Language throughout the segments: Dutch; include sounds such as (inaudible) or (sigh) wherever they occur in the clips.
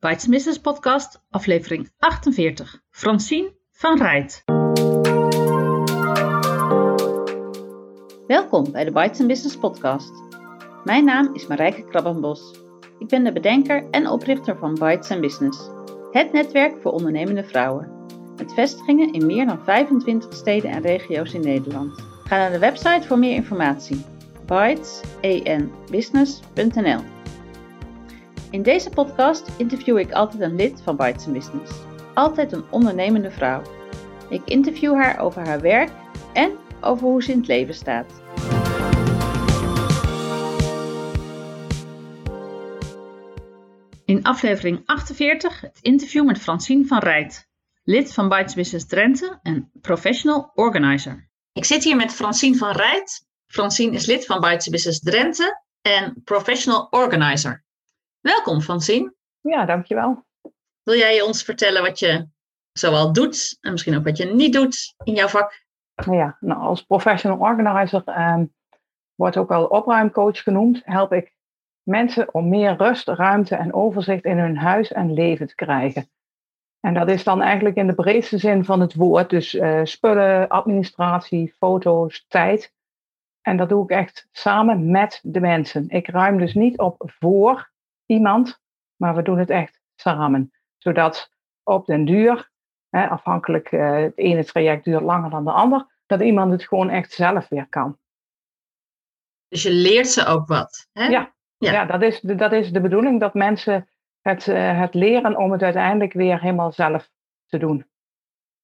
Bites Business Podcast, aflevering 48. Francine van Rijt. Welkom bij de Bites Business Podcast. Mijn naam is Marijke Krabbenbos. Ik ben de bedenker en oprichter van Bites Business, het netwerk voor ondernemende vrouwen. Met vestigingen in meer dan 25 steden en regio's in Nederland. Ga naar de website voor meer informatie. bitesen.business.nl In deze podcast interview ik altijd een lid van Bites Business. Altijd een ondernemende vrouw. Ik interview haar over haar werk en over hoe ze in het leven staat. In aflevering 48 het interview met Francine van Rijt, lid van Bites Business Drenthe en professional organizer. Ik zit hier met Francine van Rijt. Francine is lid van Bites Business Drenthe en professional organizer. Welkom Francine. Ja, dankjewel. Wil jij ons vertellen wat je zoal doet en misschien ook wat je niet doet in jouw vak? Ja, nou, als professional organizer eh, wordt ook wel opruimcoach genoemd. Help ik mensen om meer rust, ruimte en overzicht in hun huis en leven te krijgen. En dat is dan eigenlijk in de breedste zin van het woord. Dus uh, spullen, administratie, foto's, tijd. En dat doe ik echt samen met de mensen. Ik ruim dus niet op voor iemand, maar we doen het echt samen. Zodat op den duur, hè, afhankelijk, uh, het ene traject duurt langer dan de ander, dat iemand het gewoon echt zelf weer kan. Dus je leert ze ook wat. Hè? Ja, ja. ja, dat, is de, dat is de bedoeling, dat mensen het, uh, het leren om het uiteindelijk weer helemaal zelf te doen.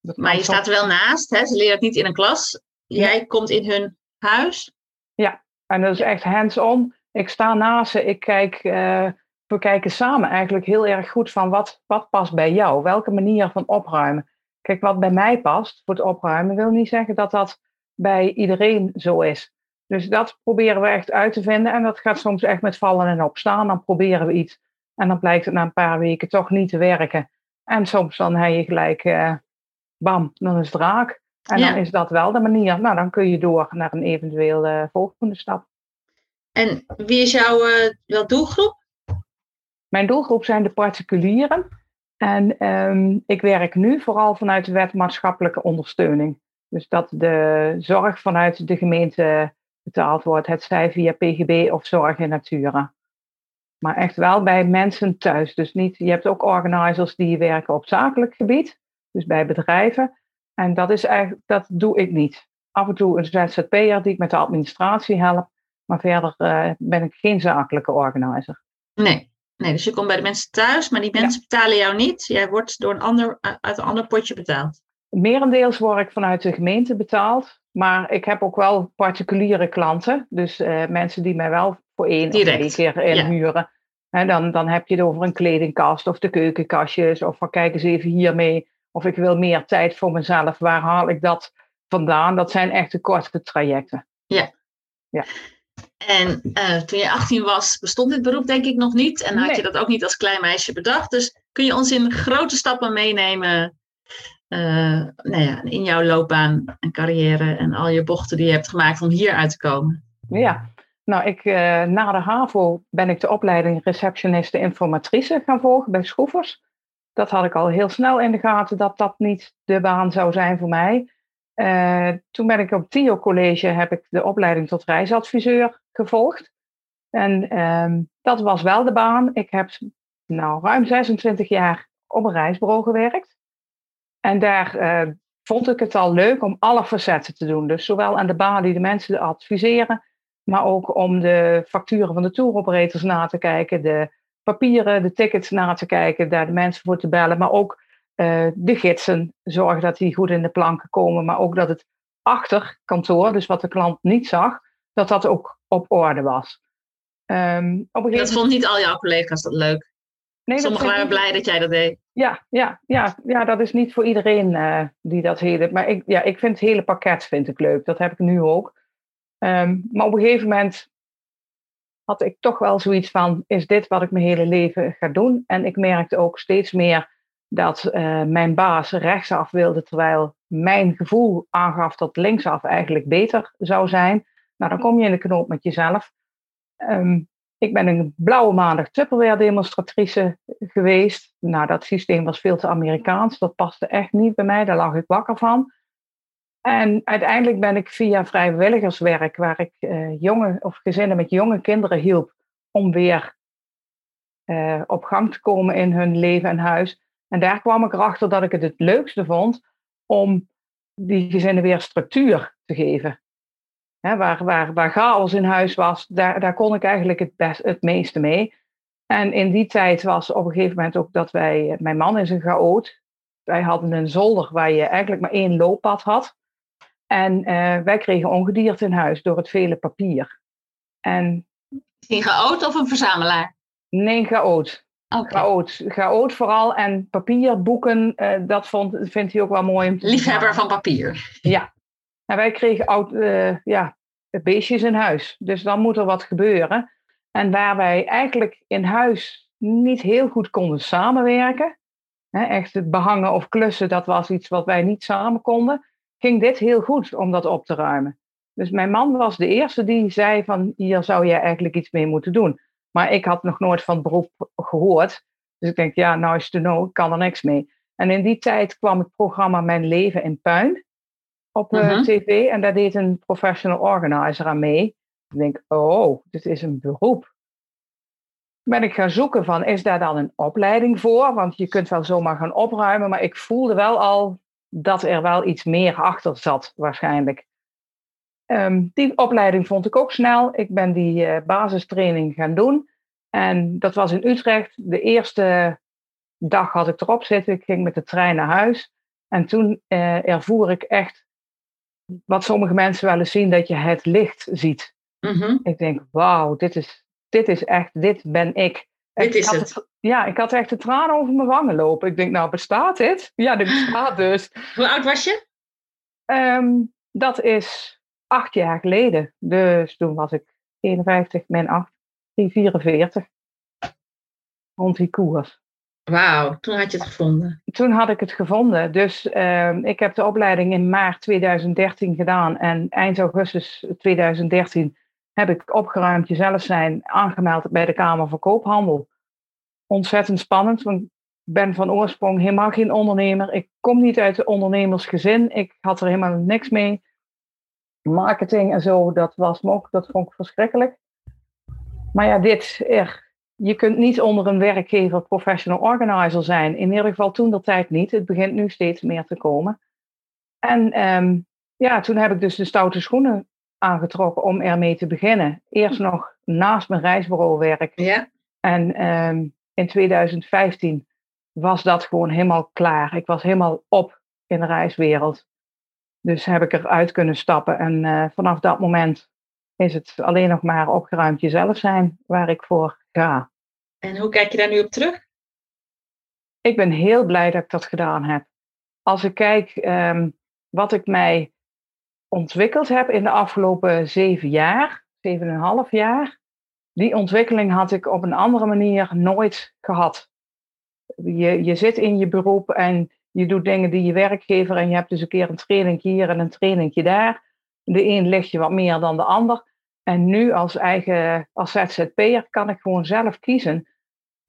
Dat maar je staat er wel naast, hè? ze leren het niet in een klas. Jij ja. komt in hun huis. Ja, en dat is echt hands-on. Ik sta naast ze, ik kijk, uh, we kijken samen eigenlijk heel erg goed van wat, wat past bij jou, welke manier van opruimen. Kijk, wat bij mij past voor het opruimen wil niet zeggen dat dat bij iedereen zo is. Dus dat proberen we echt uit te vinden. En dat gaat soms echt met vallen en opstaan. Dan proberen we iets. En dan blijkt het na een paar weken toch niet te werken. En soms dan heb je gelijk, uh, bam, dan is het raak. En ja. dan is dat wel de manier. Nou, dan kun je door naar een eventueel uh, volgende stap. En wie is jouw uh, doelgroep? Mijn doelgroep zijn de particulieren. En um, ik werk nu vooral vanuit de wet maatschappelijke ondersteuning. Dus dat de zorg vanuit de gemeente betaald wordt. Het zij via PGB of Zorg in Natura. Maar echt wel bij mensen thuis. Dus niet, je hebt ook organizers die werken op zakelijk gebied. Dus bij bedrijven. En dat, is eigenlijk, dat doe ik niet. Af en toe een ZZP'er die ik met de administratie help. Maar verder uh, ben ik geen zakelijke organizer. Nee. Nee, dus je komt bij de mensen thuis, maar die mensen ja. betalen jou niet. Jij wordt door een ander, uit een ander potje betaald. Merendeels word ik vanuit de gemeente betaald. Maar ik heb ook wel particuliere klanten. Dus uh, mensen die mij wel voor één Direct. of twee keer inhuren. Ja. En dan, dan heb je het over een kledingkast of de keukenkastjes. Of van kijk eens even hiermee. Of ik wil meer tijd voor mezelf. Waar haal ik dat vandaan? Dat zijn echt de korte trajecten. Ja. ja. En uh, toen je 18 was, bestond dit beroep denk ik nog niet. En had nee. je dat ook niet als klein meisje bedacht. Dus kun je ons in grote stappen meenemen uh, nou ja, in jouw loopbaan en carrière en al je bochten die je hebt gemaakt om hier uit te komen? Ja, nou, ik, uh, na de HAVO ben ik de opleiding receptioniste informatrice gaan volgen bij Schroevers. Dat had ik al heel snel in de gaten dat dat niet de baan zou zijn voor mij. Uh, toen ben ik op TIO College, heb ik de opleiding tot reisadviseur gevolgd. En um, dat was wel de baan. Ik heb nou ruim 26 jaar op een reisbureau gewerkt. En daar uh, vond ik het al leuk om alle facetten te doen. Dus zowel aan de balie de mensen adviseren, maar ook om de facturen van de touroperators na te kijken, de papieren, de tickets na te kijken, daar de mensen voor te bellen, maar ook uh, de gidsen, zorgen dat die goed in de planken komen, maar ook dat het achter kantoor, dus wat de klant niet zag, dat dat ook op orde was. Um, op een gegeven... Dat vond niet al jouw collega's dat leuk? Nee, Sommigen waren blij dat jij dat deed. Ja, ja, ja, ja dat is niet voor iedereen uh, die dat hele. Maar ik, ja, ik vind het hele pakket vind ik leuk. Dat heb ik nu ook. Um, maar op een gegeven moment had ik toch wel zoiets van: is dit wat ik mijn hele leven ga doen? En ik merkte ook steeds meer dat uh, mijn baas rechtsaf wilde, terwijl mijn gevoel aangaf dat linksaf eigenlijk beter zou zijn. Nou, dan kom je in de knoop met jezelf. Um, Ik ben een blauwe maandag Tupperware demonstratrice geweest. Nou, dat systeem was veel te Amerikaans. Dat paste echt niet bij mij. Daar lag ik wakker van. En uiteindelijk ben ik via vrijwilligerswerk, waar ik uh, jonge of gezinnen met jonge kinderen hielp om weer uh, op gang te komen in hun leven en huis. En daar kwam ik erachter dat ik het het leukste vond om die gezinnen weer structuur te geven. waar, waar, waar chaos in huis was, daar, daar kon ik eigenlijk het, best, het meeste mee. En in die tijd was op een gegeven moment ook dat wij, mijn man is een chaot. Wij hadden een zolder waar je eigenlijk maar één looppad had. En uh, wij kregen ongedierte in huis door het vele papier. En, een chaot of een verzamelaar? Nee, een chaot. Okay. Chaot. Chaot vooral. En papierboeken, uh, dat vond, vindt hij ook wel mooi. Om te Liefhebber van papier. Ja. En wij kregen oud, uh, ja, beestjes in huis. Dus dan moet er wat gebeuren. En waar wij eigenlijk in huis niet heel goed konden samenwerken. Hè, echt het behangen of klussen, dat was iets wat wij niet samen konden ging dit heel goed om dat op te ruimen. Dus mijn man was de eerste die zei van hier zou je eigenlijk iets mee moeten doen. Maar ik had nog nooit van het beroep gehoord. Dus ik denk, ja, nou is het know, ik kan er niks mee. En in die tijd kwam het programma Mijn Leven in Puin op uh, uh-huh. tv. En daar deed een professional organizer aan mee. Ik denk, oh, dit is een beroep. Ben ik gaan zoeken van, is daar dan een opleiding voor? Want je kunt wel zomaar gaan opruimen. Maar ik voelde wel al dat er wel iets meer achter zat, waarschijnlijk. Um, die opleiding vond ik ook snel. Ik ben die uh, basistraining gaan doen. En dat was in Utrecht. De eerste dag had ik erop zitten. Ik ging met de trein naar huis. En toen uh, ervoer ik echt wat sommige mensen wel eens zien, dat je het licht ziet. Mm-hmm. Ik denk, wauw, dit is, dit is echt, dit ben ik. Dit is het. ja, ik had echt de tranen over mijn wangen lopen. Ik denk, nou, bestaat dit? Ja, dit bestaat dus. (laughs) Hoe oud was je? Um, dat is acht jaar geleden. Dus toen was ik 51, min 8, 44. Rond die koers. Wauw, toen had je het gevonden. Toen had ik het gevonden. Dus um, ik heb de opleiding in maart 2013 gedaan. En eind augustus 2013 heb ik opgeruimd jezelf zijn aangemeld bij de Kamer van Koophandel. Ontzettend spannend, want ik ben van oorsprong helemaal geen ondernemer. Ik kom niet uit de ondernemersgezin. Ik had er helemaal niks mee. Marketing en zo, dat was me ook, dat vond ik verschrikkelijk. Maar ja, dit, er, je kunt niet onder een werkgever professional organizer zijn. In ieder geval toen de tijd niet. Het begint nu steeds meer te komen. En um, ja, toen heb ik dus de stoute schoenen aangetrokken om ermee te beginnen. Eerst nog naast mijn reisbureauwerk. Ja. En um, in 2015 was dat gewoon helemaal klaar. Ik was helemaal op in de reiswereld. Dus heb ik eruit kunnen stappen. En uh, vanaf dat moment is het alleen nog maar opgeruimd jezelf zijn waar ik voor ga. En hoe kijk je daar nu op terug? Ik ben heel blij dat ik dat gedaan heb. Als ik kijk um, wat ik mij ontwikkeld heb in de afgelopen zeven jaar, zeven en een half jaar, die ontwikkeling had ik op een andere manier nooit gehad. Je, je zit in je beroep en je doet dingen die je werkgever en je hebt dus een keer een training hier en een training daar. De een ligt je wat meer dan de ander. En nu als eigen als ZZP'er kan ik gewoon zelf kiezen.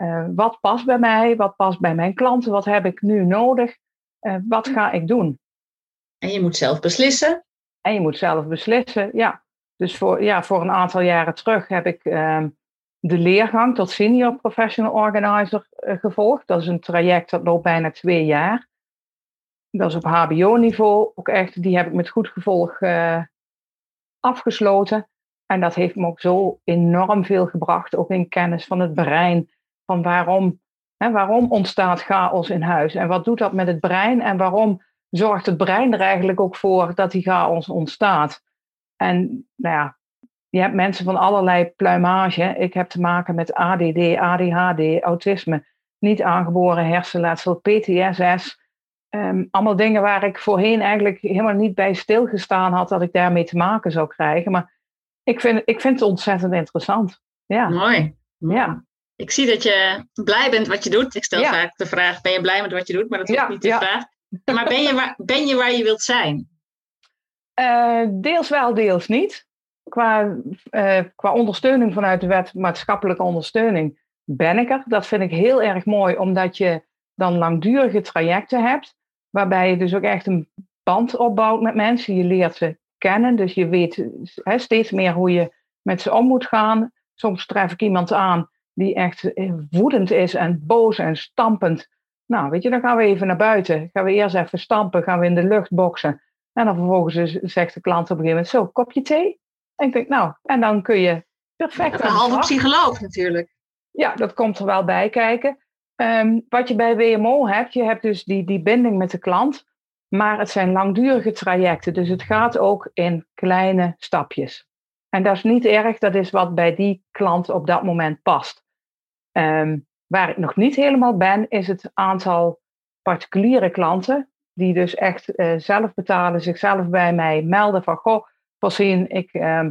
Uh, wat past bij mij? Wat past bij mijn klanten? Wat heb ik nu nodig? Uh, wat ga ik doen? En je moet zelf beslissen. En je moet zelf beslissen, ja. Dus voor, ja, voor een aantal jaren terug heb ik uh, de leergang tot senior professional organizer uh, gevolgd. Dat is een traject dat loopt bijna twee jaar. Dat is op HBO-niveau ook echt. Die heb ik met goed gevolg uh, afgesloten. En dat heeft me ook zo enorm veel gebracht, ook in kennis van het brein. Van waarom, hè, waarom ontstaat chaos in huis? En wat doet dat met het brein? En waarom zorgt het brein er eigenlijk ook voor dat die chaos ontstaat. En nou ja, je hebt mensen van allerlei pluimage. Ik heb te maken met ADD, ADHD, autisme, niet aangeboren hersenletsel, PTSS. Um, allemaal dingen waar ik voorheen eigenlijk helemaal niet bij stilgestaan had dat ik daarmee te maken zou krijgen. Maar ik vind, ik vind het ontzettend interessant. Ja. Mooi. Ja. Ik zie dat je blij bent wat je doet. Ik stel ja. vaak de vraag: ben je blij met wat je doet? Maar dat is ja, niet de ja. vraag. Maar ben je, waar, ben je waar je wilt zijn? Uh, deels wel, deels niet. qua, uh, qua ondersteuning vanuit de wet maatschappelijke ondersteuning ben ik er. Dat vind ik heel erg mooi, omdat je dan langdurige trajecten hebt, waarbij je dus ook echt een band opbouwt met mensen. Je leert ze kennen, dus je weet steeds meer hoe je met ze om moet gaan. Soms tref ik iemand aan die echt eh, woedend is en boos en stampend. Nou, weet je, dan gaan we even naar buiten. Gaan we eerst even stampen, gaan we in de lucht boksen. En dan vervolgens zegt de klant op een gegeven moment, zo, kopje thee? En ik denk, nou, en dan kun je perfect... Een halve psycholoog natuurlijk. Ja, dat komt er wel bij kijken. Ehm, wat je bij WMO hebt, je hebt dus die, die binding met de klant, maar het zijn langdurige trajecten. Dus het gaat ook in kleine stapjes. En dat is niet erg, dat is wat bij die klant op dat moment past. Ehm, waar ik nog niet helemaal ben, is het aantal particuliere klanten, die dus echt uh, zelf betalen, zichzelf bij mij melden van, goh, voorzien, ik, ehm,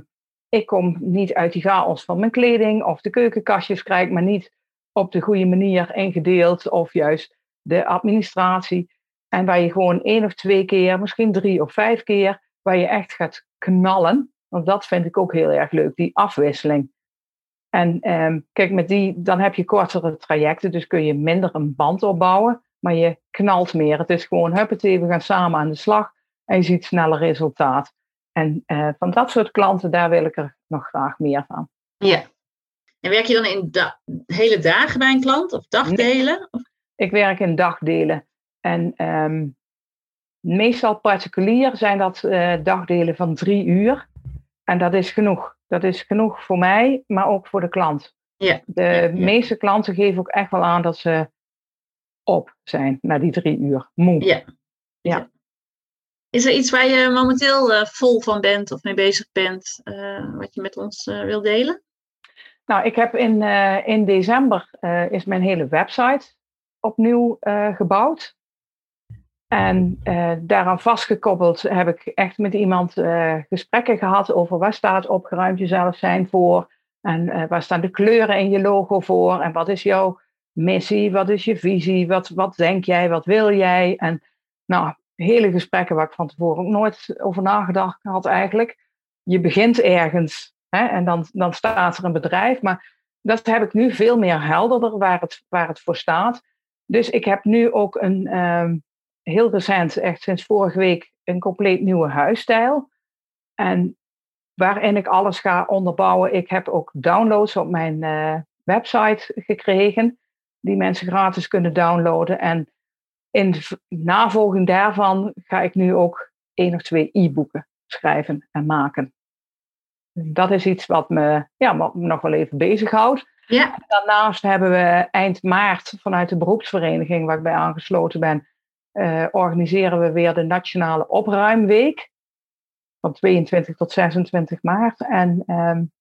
ik kom niet uit die chaos van mijn kleding, of de keukenkastjes krijg ik maar niet op de goede manier ingedeeld, of juist de administratie. En waar je gewoon één of twee keer, misschien drie of vijf keer, waar je echt gaat knallen. Want dat vind ik ook heel erg leuk, die afwisseling. En ehm, kijk, met die, dan heb je kortere trajecten, dus kun je minder een band opbouwen, maar je knalt meer. Het is gewoon, huppatee, we gaan samen aan de slag en je ziet sneller resultaat. En uh, van dat soort klanten, daar wil ik er nog graag meer van. Ja. En werk je dan in da hele dagen bij een klant of dagdelen? Ik werk in dagdelen. En um, meestal particulier zijn dat uh, dagdelen van drie uur. En dat is genoeg. Dat is genoeg voor mij, maar ook voor de klant. Ja. De meeste klanten geven ook echt wel aan dat ze op zijn na die drie uur. Moe. Ja. ja. Is er iets waar je momenteel uh, vol van bent of mee bezig bent, uh, wat je met ons uh, wil delen? Nou, ik heb in, in december is mijn hele website opnieuw gebouwd. En daaraan vastgekoppeld heb ik echt met iemand gesprekken gehad over waar staat opgeruimd jezelf zijn voor. En waar staan de kleuren in je logo voor. En wat is jouw missie, wat is je visie, wat, wat denk jij, wat wil jij. En nou, hele gesprekken waar ik van tevoren ook nooit over nagedacht had eigenlijk. Je begint ergens hè, en dan, dan staat er een bedrijf. Maar dat heb ik nu veel meer helderder waar het, waar het voor staat. Dus ik heb nu ook een, ehm, heel recent, echt sinds vorige week, een compleet nieuwe huisstijl. En waarin ik alles ga onderbouwen. Ik heb ook downloads op mijn uh, website gekregen, die mensen gratis kunnen downloaden. En in navolging daarvan ga ik nu ook één of twee e-boeken schrijven en maken. Dat is iets wat me, ja, wat me nog wel even bezighoudt. Ja. Daarnaast hebben we eind maart vanuit de beroepsvereniging waar ik bij aangesloten ben, uh, organiseren we weer de Nationale Opruimweek. Van 22 tot 26 maart. En um,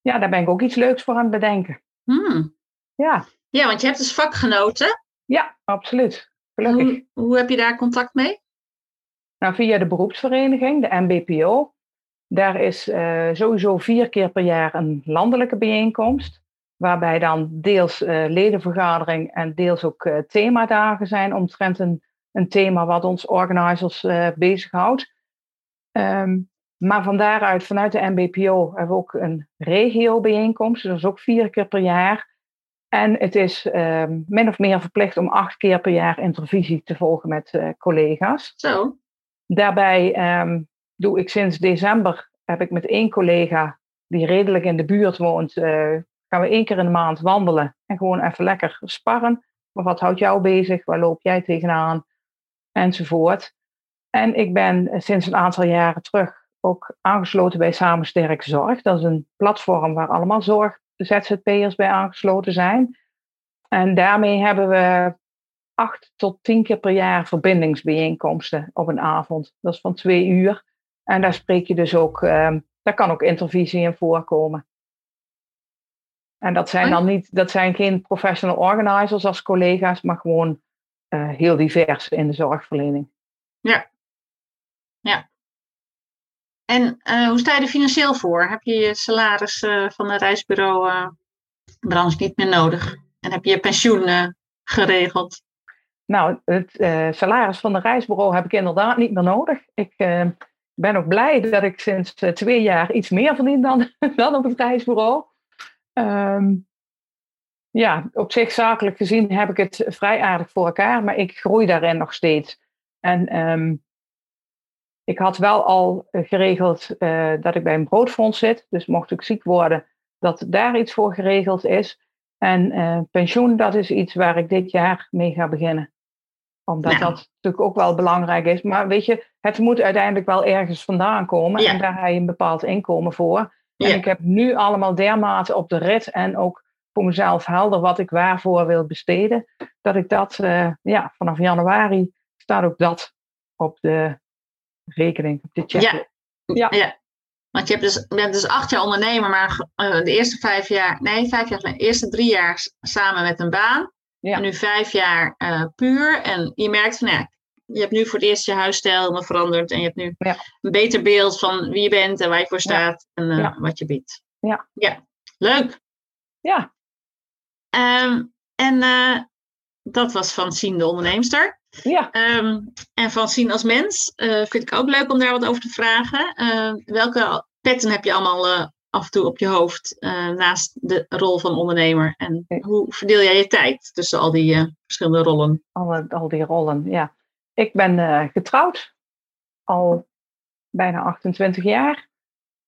ja, daar ben ik ook iets leuks voor aan het bedenken. Hmm. Ja. ja, want je hebt dus vakgenoten. Ja, absoluut. Gelukkig. Hoe, hoe heb je daar contact mee? Nou, via de beroepsvereniging, de MBPO. Daar is uh, sowieso vier keer per jaar een landelijke bijeenkomst waarbij dan deels uh, ledenvergadering en deels ook uh, themadagen zijn omtrent een, een thema wat ons organizers bezighoudt. Um, maar van daaruit, vanuit de MBPO, hebben we ook een regio-bijeenkomst. Dat is ook vier keer per jaar. En het is um, min of meer verplicht om acht keer per jaar intervisie te volgen met collega's. Zo. Daarbij um, doe ik sinds december, heb ik met één collega die redelijk in de buurt woont, gaan we één keer in de maand wandelen en gewoon even lekker sparren. Maar wat houdt jou bezig? Waar loop jij tegenaan? Enzovoort. En ik ben sinds een aantal jaren terug ook aangesloten bij Samen Sterke Zorg. Dat is een platform waar allemaal zorg ZZP'ers bij aangesloten zijn. En daarmee hebben we acht tot tien keer per jaar verbindingsbijeenkomsten op een avond. Dat is van twee uur. En daar spreek je dus ook, um, daar kan ook intervisie in voorkomen. En dat zijn dan niet, dat zijn geen professional organizers als collega's, maar gewoon uh, heel divers in de zorgverlening. Ja. Ja. En uh, hoe sta je er financieel voor? Heb je je salaris uh, van de reisbureau branche niet meer nodig? En heb je je pensioen geregeld? Nou, het salaris van de reisbureau heb ik inderdaad niet meer nodig. Ik, ben ook blij dat ik sinds twee jaar iets meer verdien dan, (laughs) dan op het reisbureau. Ehm, ja, op zich zakelijk gezien heb ik het vrij aardig voor elkaar, maar ik groei daarin nog steeds. En ehm, ik had wel al geregeld uh, dat ik bij een broodfonds zit. Dus mocht ik ziek worden, dat daar iets voor geregeld is. En uh, pensioen, dat is iets waar ik dit jaar mee ga beginnen. Omdat dat natuurlijk ook wel belangrijk is. Maar weet je, het moet uiteindelijk wel ergens vandaan komen. En daar heb je een bepaald inkomen voor. En ik heb nu allemaal dermate op de rit en ook voor mezelf helder wat ik waarvoor wil besteden. Dat ik dat, uh, ja, vanaf januari staat ook dat op de rekening, op de check. Ja. ja. ja. Want je hebt dus, bent dus acht jaar ondernemer, maar uh, de eerste vijf jaar, nee, vijf jaar, de eerste drie jaar samen met een baan. Ja. En nu vijf jaar uh, puur. En je merkt van, ja, je hebt nu voor het eerst je huisstijl helemaal veranderd. En je hebt nu ja. een beter beeld van wie je bent en waar je voor staat en uh, wat je biedt. Ja. Ja, leuk. Ja. Um, en dat was van Sien de onderneemster. Ja. Um, en van zien als mens uh, vind ik ook leuk om daar wat over te vragen. Uh, welke petten heb je allemaal af en toe op je hoofd naast de rol van ondernemer? En hoe verdeel jij je tijd tussen al die verschillende rollen? Al, al die rollen, ja. Ik ben getrouwd al bijna 28 jaar.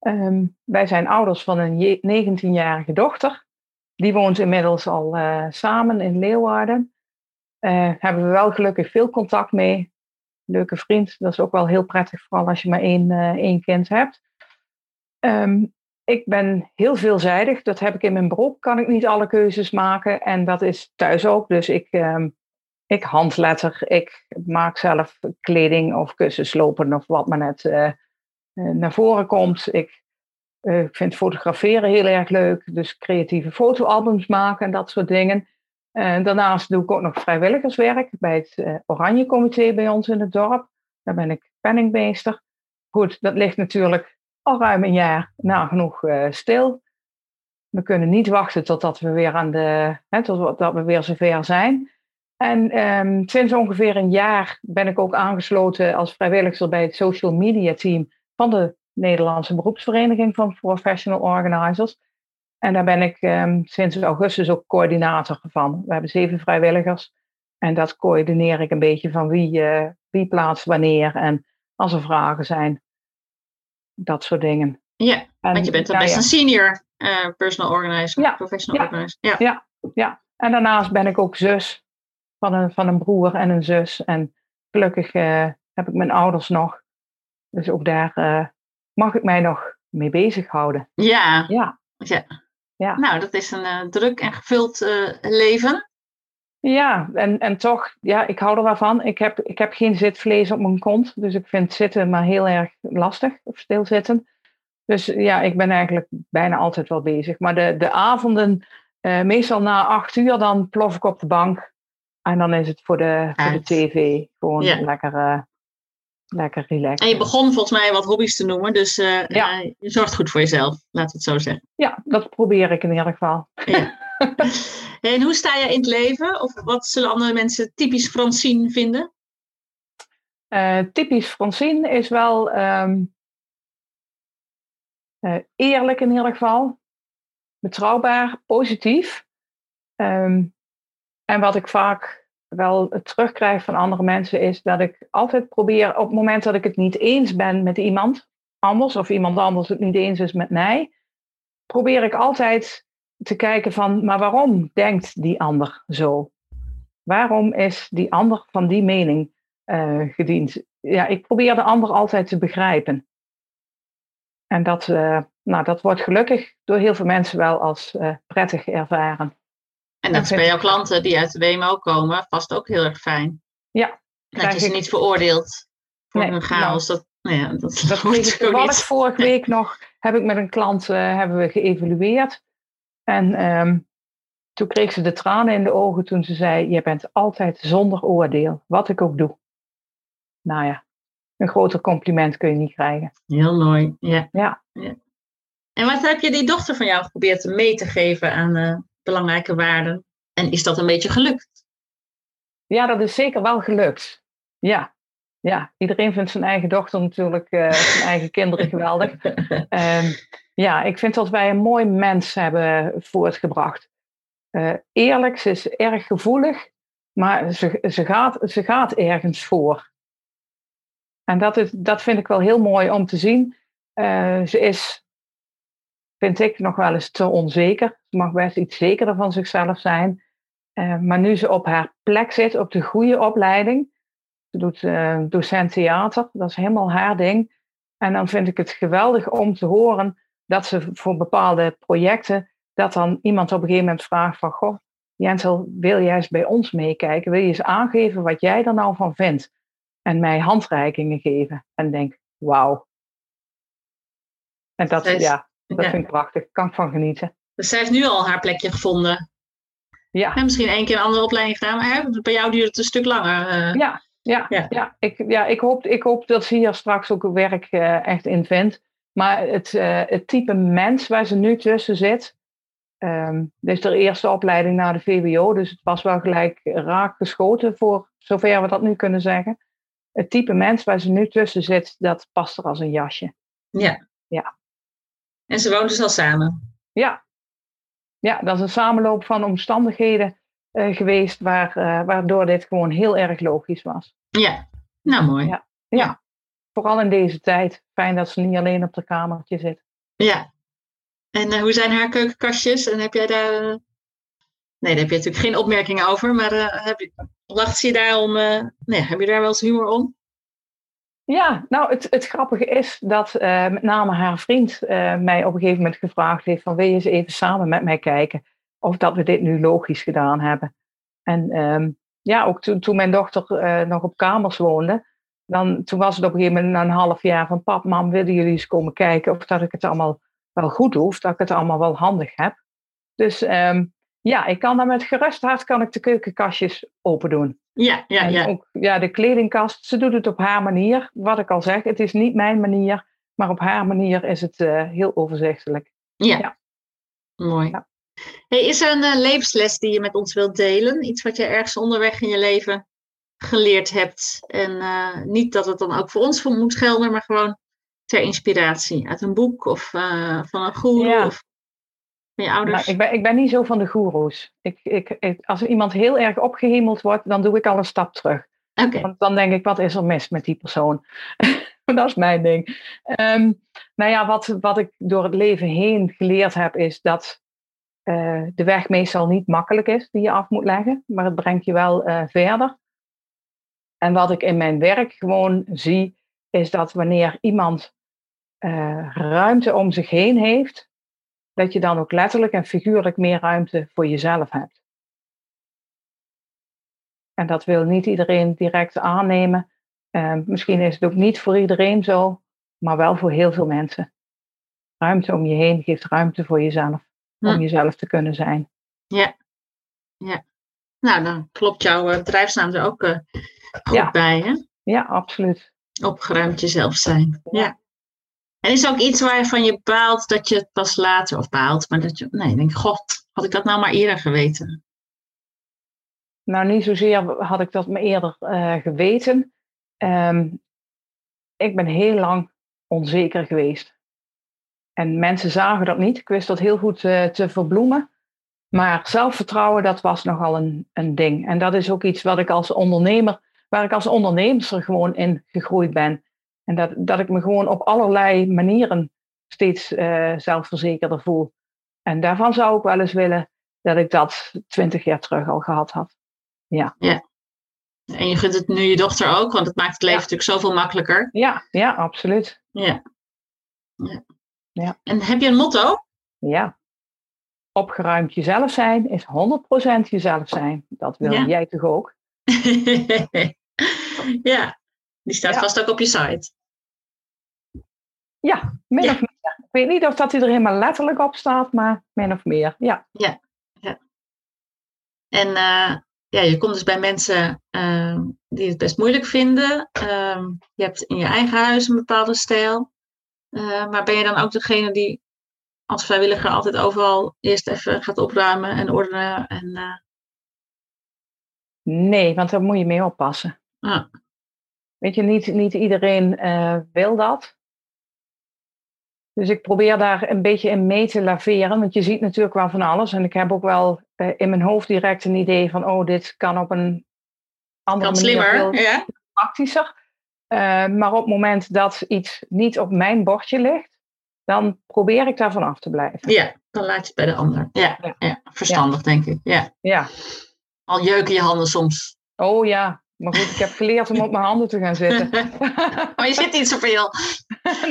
Um, wij zijn ouders van een 19-jarige dochter. Die woont inmiddels al samen in Leeuwarden. Hebben we wel gelukkig veel contact mee. Leuke vriend, dat is ook wel heel prettig, vooral als je maar één, één kind hebt. Um, ik ben heel veelzijdig, dat heb ik in mijn beroep, kan ik niet alle keuzes maken. En dat is thuis ook, dus ik, um, ik handletter, ik maak zelf kleding of kussenslopen of wat maar net uh, naar voren komt. Ik vind fotograferen heel erg leuk, dus creatieve fotoalbums maken en dat soort dingen. En daarnaast doe ik ook nog vrijwilligerswerk bij het Oranje Comité bij ons in het dorp. Daar ben ik penningmeester. Goed, dat ligt natuurlijk al ruim een jaar nagenoeg uh, stil. We kunnen niet wachten totdat we weer aan de, hè, totdat we weer zover zijn. En um, sinds ongeveer een jaar ben ik ook aangesloten als vrijwilliger bij het social media team van de Nederlandse beroepsvereniging van Professional Organizers. En daar ben ik um, sinds augustus ook coördinator van. We hebben zeven vrijwilligers. En dat coördineer ik een beetje van wie, uh, wie plaatst wanneer. En als er vragen zijn. Dat soort dingen. Ja, en, want je bent dan nou, best een senior uh, personal organizer. Ja, professional ja, organizer. Ja. ja. Ja, en daarnaast ben ik ook zus van een, van een broer en een zus. En gelukkig uh, heb ik mijn ouders nog. Dus ook daar mag ik mij nog mee bezighouden. Ja. Ja. ja. Ja. Nou, dat is een druk en gevuld leven. Ja, en, en toch, ja, ik hou er wel van. Ik heb, ik heb geen zitvlees op mijn kont, dus ik vind zitten maar heel erg lastig, of stilzitten. Dus ja, ik ben eigenlijk bijna altijd wel bezig. Maar de, de avonden, uh, meestal na acht uur, dan plof ik op de bank. En dan is het voor de, voor de tv gewoon ja. lekker lekker relaxed. En je begon volgens mij wat hobby's te noemen, dus uh, ja. uh, je zorgt goed voor jezelf, laten we het zo zeggen. Ja, dat probeer ik in ieder geval. Ja. (laughs) (laughs) en hoe sta je in het leven? Of wat zullen andere mensen typisch Francine vinden? Uh, typisch Francine is wel um, eerlijk in ieder geval, betrouwbaar, positief. Um, en wat ik vaak wel terugkrijg van andere mensen is dat ik altijd probeer op het moment dat ik het niet eens ben met iemand anders of iemand anders het niet eens is met mij, probeer ik altijd te kijken van, maar waarom denkt die ander zo? Waarom is die ander van die mening uh, gediend? Ja, ik probeer de ander altijd te begrijpen. En dat, uh, nou, dat wordt gelukkig door heel veel mensen wel als uh, prettig ervaren. En dat is bij jouw klanten die uit de WMO komen vast ook heel erg fijn. Ja. Dat je ze niet veroordeelt voor nee, hun chaos. Nou, dat, nou ja, dat, dat (laughs) ik. Vorige week nog heb ik met een klant uh, hebben we geëvalueerd. En um, toen kreeg ze de tranen in de ogen toen ze zei: Je bent altijd zonder oordeel, wat ik ook doe. Nou ja, een groter compliment kun je niet krijgen. Heel mooi, ja. ja. ja. En wat heb je die dochter van jou geprobeerd mee te geven aan, uh, belangrijke waarden. En is dat een beetje gelukt? Ja, dat is zeker wel gelukt. Ja. ja, iedereen vindt zijn eigen dochter natuurlijk, uh, zijn eigen kinderen geweldig. Um, (laughs) ja, ik vind dat wij een mooi mens hebben voortgebracht. Uh, eerlijk, ze is erg gevoelig, maar ze, ze, gaat, ze gaat ergens voor. En dat, is, dat vind ik wel heel mooi om te zien. Uh, ze is, vind ik, nog wel eens te onzeker. Ze mag best iets zekerder van zichzelf zijn. Uh, maar nu ze op haar plek zit, op de goede opleiding. Ze doet docent theater, dat is helemaal haar ding. En dan vind ik het geweldig om te horen dat ze voor bepaalde projecten, dat dan iemand op een gegeven moment vraagt van, goh, Jensel, wil jij eens bij ons meekijken? Wil je eens aangeven wat jij er nou van vindt? En mij handreikingen geven. En denk, wauw. En dat, ja, dat vind ik prachtig. Kan ik van genieten. Dus zij heeft nu al haar plekje gevonden. Ja. En misschien één keer een andere opleiding gedaan, maar hè, bij jou duurt het een stuk langer. Uh, ja, ja, ja. ja. Ik, ja ik, hoop, ik hoop dat ze hier straks ook werk uh, echt in vindt. Maar het, uh, het type mens waar ze nu tussen zit. Um, dit is de eerste opleiding naar de VWO, dus het was wel gelijk raak geschoten voor zover we dat nu kunnen zeggen. Het type mens waar ze nu tussen zit, dat past er als een jasje. Ja. ja. En ze wonen dus al samen? Ja. Ja, dat is een samenloop van omstandigheden uh, geweest waar, uh, waardoor dit gewoon heel erg logisch was. Ja, nou mooi. Ja. ja vooral in deze tijd. Fijn dat ze niet alleen op de kamertje zit. Ja. En uh, hoe zijn haar keukenkastjes? En heb jij daar. Uh... Nee, daar heb je natuurlijk geen opmerkingen over, maar uh, heb je, lacht ze je daar om. nee, heb je daar wel eens humor om? Ja, nou, het, het grappige is dat met name haar vriend mij op een gegeven moment gevraagd heeft: van wil je eens even samen met mij kijken of dat we dit nu logisch gedaan hebben? En um, ja, ook toen, toen mijn dochter nog op kamers woonde, dan, toen was het op een gegeven moment na een half jaar van pap, mam, willen jullie eens komen kijken of dat ik het allemaal wel goed doe, of dat ik het allemaal wel handig heb. Dus um, ja, ik kan dan met gerust hart kan ik de keukenkastjes open doen. Ja, ja, en ja. Ook, ja, de kledingkast, ze doet het op haar manier. Wat ik al zeg, het is niet mijn manier, maar op haar manier is het uh, heel overzichtelijk. Ja, ja. mooi. Ja. Hey, is er een uh, levensles die je met ons wilt delen? Iets wat je ergens onderweg in je leven geleerd hebt. En uh, niet dat het dan ook voor ons moet gelden, maar gewoon ter inspiratie. Uit een boek of uh, van een goeroe ja. of van je ouders. Nou, ik, ben, ik ben niet zo van de goeroes. Ik, ik, ik, als iemand heel erg opgehemeld wordt, dan doe ik al een stap terug. Okay. Want dan denk ik, wat is er mis met die persoon? (laughs) dat is mijn ding. Um, nou ja, wat, wat ik door het leven heen geleerd heb, is dat uh, de weg meestal niet makkelijk is die je af moet leggen, maar het brengt je wel uh, verder. En wat ik in mijn werk gewoon zie, is dat wanneer iemand uh, ruimte om zich heen heeft, dat je dan ook letterlijk en figuurlijk meer ruimte voor jezelf hebt. En dat wil niet iedereen direct aannemen. Uh, misschien is het ook niet voor iedereen zo, maar wel voor heel veel mensen. Ruimte om je heen geeft ruimte voor jezelf, om hm. jezelf te kunnen zijn. Ja, ja. Nou, dan klopt jouw uh, bedrijfsnaam er ook uh, goed ja. bij, hè? Ja, absoluut. Opgeruimd jezelf zijn. Ja. En is ook iets waarvan je baalt dat je het pas later, of baalt, maar dat je, nee, denk god, had ik dat nou maar eerder geweten? Nou, niet zozeer had ik dat me eerder uh, geweten. Um, ik ben heel lang onzeker geweest. En mensen zagen dat niet. Ik wist dat heel goed uh, te verbloemen. Maar zelfvertrouwen, dat was nogal een, een ding. En dat is ook iets wat ik als ondernemer, waar ik als ondernemer gewoon in gegroeid ben. En dat, dat ik me gewoon op allerlei manieren steeds uh, zelfverzekerder voel. En daarvan zou ik wel eens willen dat ik dat twintig jaar terug al gehad had. Ja. ja. En je gunt het nu je dochter ook, want het maakt het leven ja. natuurlijk zoveel makkelijker. Ja, ja, absoluut. Ja. ja. ja. En heb je een motto? Ja opgeruimd jezelf zijn is 100% jezelf zijn. Dat wil jij toch ook? (laughs) ja, die staat ja. vast ook op je site. Ja, min ja. of meer. Ik weet niet of dat hij er helemaal letterlijk op staat, maar min of meer, ja. Ja, ja. En uh, ja, je komt dus bij mensen uh, die het best moeilijk vinden. Uh, je hebt in je eigen huis een bepaalde stijl. Eh, maar ben je dan ook degene die als vrijwilliger altijd overal eerst even gaat opruimen en ordenen? En, uh... Nee, want daar moet je mee oppassen. Ah. weet je, niet, niet iedereen wil dat. Dus ik probeer daar een beetje in mee te laveren, want je ziet natuurlijk wel van alles. En ik heb ook wel in mijn hoofd direct een idee van, oh, dit kan op een andere kan manier slimmer, ja? praktischer. maar op het moment dat iets niet op mijn bordje ligt, dan probeer ik daarvan af te blijven. Ja, dan laat je het bij de ander. Ja, ja. verstandig denk ik. Ja. ja. Al jeuken je handen soms. Oh ja, maar goed, ik heb geleerd om op mijn handen te gaan zitten. (laughs) maar je zit niet zoveel.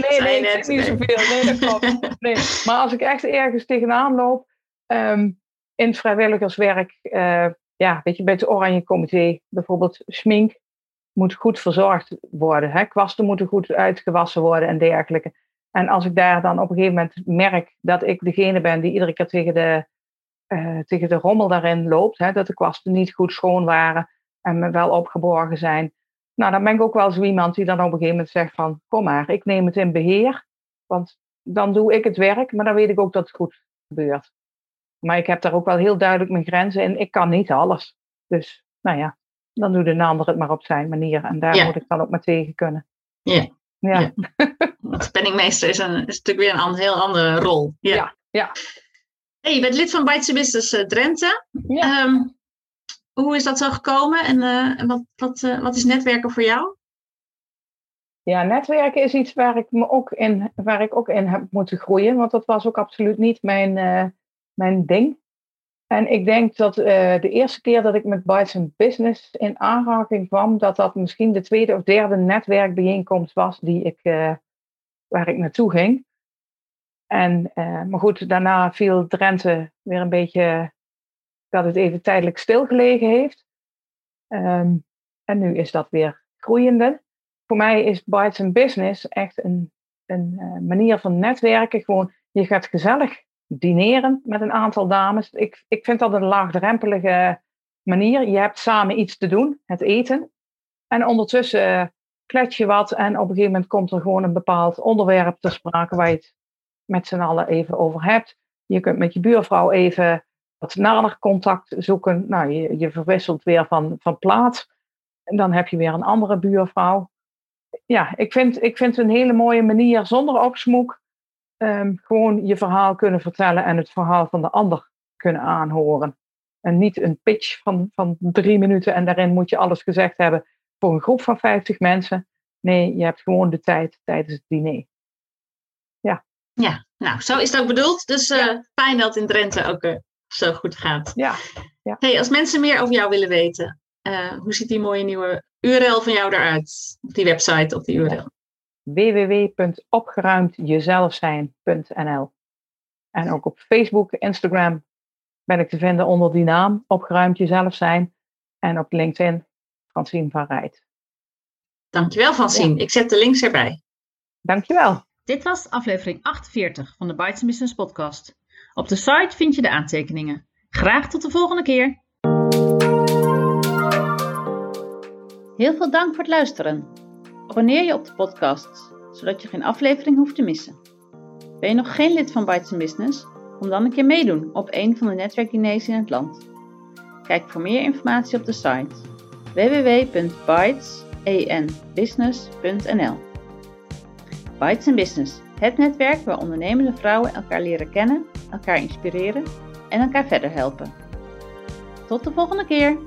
nee, nee, ik zit niet zoveel. Nee, dat klopt. Nee. Maar als ik echt ergens tegenaan loop, um, in vrijwilligerswerk, uh, ja, weet je, bij het Oranje Comité, bijvoorbeeld schmink, moet goed verzorgd worden. Hè? Kwasten moeten goed uitgewassen worden en dergelijke. En als ik daar dan op een gegeven moment merk dat ik degene ben die iedere keer tegen de, uh, tegen de rommel daarin loopt, hè, dat de kwasten niet goed schoon waren en wel opgeborgen zijn, nou dan ben ik ook wel zo iemand die dan op een gegeven moment zegt van kom maar, ik neem het in beheer, want dan doe ik het werk, maar dan weet ik ook dat het goed gebeurt. Maar ik heb daar ook wel heel duidelijk mijn grenzen in. Ik kan niet alles. Dus nou ja, dan doet een ander het maar op zijn manier. En daar moet ik dan ook maar tegen kunnen. Ja. Ja. (laughs) Want penningmeester is, een, is natuurlijk weer een heel andere rol. Ja. ja, Hey, je bent lid van Bijtse Business uh, Drenthe. Ja. Um, hoe is dat zo gekomen en uh, wat, wat, uh, wat is netwerken voor jou? Ja, netwerken is iets waar ik, me ook in, waar ik ook in heb moeten groeien. Want dat was ook absoluut niet mijn, mijn ding. En ik denk dat de eerste keer dat ik met Bites Business in aanraking kwam, dat dat misschien de tweede of derde netwerkbijeenkomst was die ik, waar ik naartoe ging. En, maar goed, daarna viel Drenthe weer een beetje dat het even tijdelijk stilgelegen heeft. Um, en nu is dat weer groeiende. Voor mij is Bites Business echt een, een manier van netwerken. Gewoon, je gaat gezellig dineren met een aantal dames. Ik, ik vind dat een laagdrempelige manier. Je hebt samen iets te doen, het eten. En ondertussen uh, klets je wat en op een gegeven moment komt er gewoon een bepaald onderwerp ter sprake waar je het met z'n allen even over hebt. Je kunt met je buurvrouw even wat nader contact zoeken. Nou, je, je verwisselt weer van, van plaats. En dan heb je weer een andere buurvrouw. Ja, ik vind, ik vind het een hele mooie manier zonder opsmoek Ehm, gewoon je verhaal kunnen vertellen en het verhaal van de ander kunnen aanhoren. En niet een pitch van, van drie minuten en daarin moet je alles gezegd hebben voor een groep van 50 mensen. Nee, je hebt gewoon de tijd tijdens het diner. Ja. Ja, nou, zo is het ook bedoeld. Dus uh, fijn dat in Drenthe ook uh, zo goed gaat. Ja. ja. Hey, als mensen meer over jou willen weten, uh, hoe ziet die mooie nieuwe URL van jou eruit? Op die website, op die URL? www.opgeruimdjezelfzijn.nl. En ook op Facebook, Instagram ben ik te vinden onder die naam, Opgeruimd Jezelf Zijn. En op LinkedIn, Francine van Rijt. Dankjewel Francine, ja. ik zet de links erbij. Dankjewel. Dit was aflevering 48 van de Bites Business podcast. Op de site vind je de aantekeningen. Graag tot de volgende keer. Heel veel dank voor het luisteren. Abonneer je op de podcast, zodat je geen aflevering hoeft te missen. Ben je nog geen lid van Bites Business? Kom dan een keer meedoen op een van de netwerkdiners in het land. Kijk voor meer informatie op de site www.bytesenbusiness.nl Bites Business, het netwerk waar ondernemende vrouwen elkaar leren kennen, elkaar inspireren en elkaar verder helpen. Tot de volgende keer!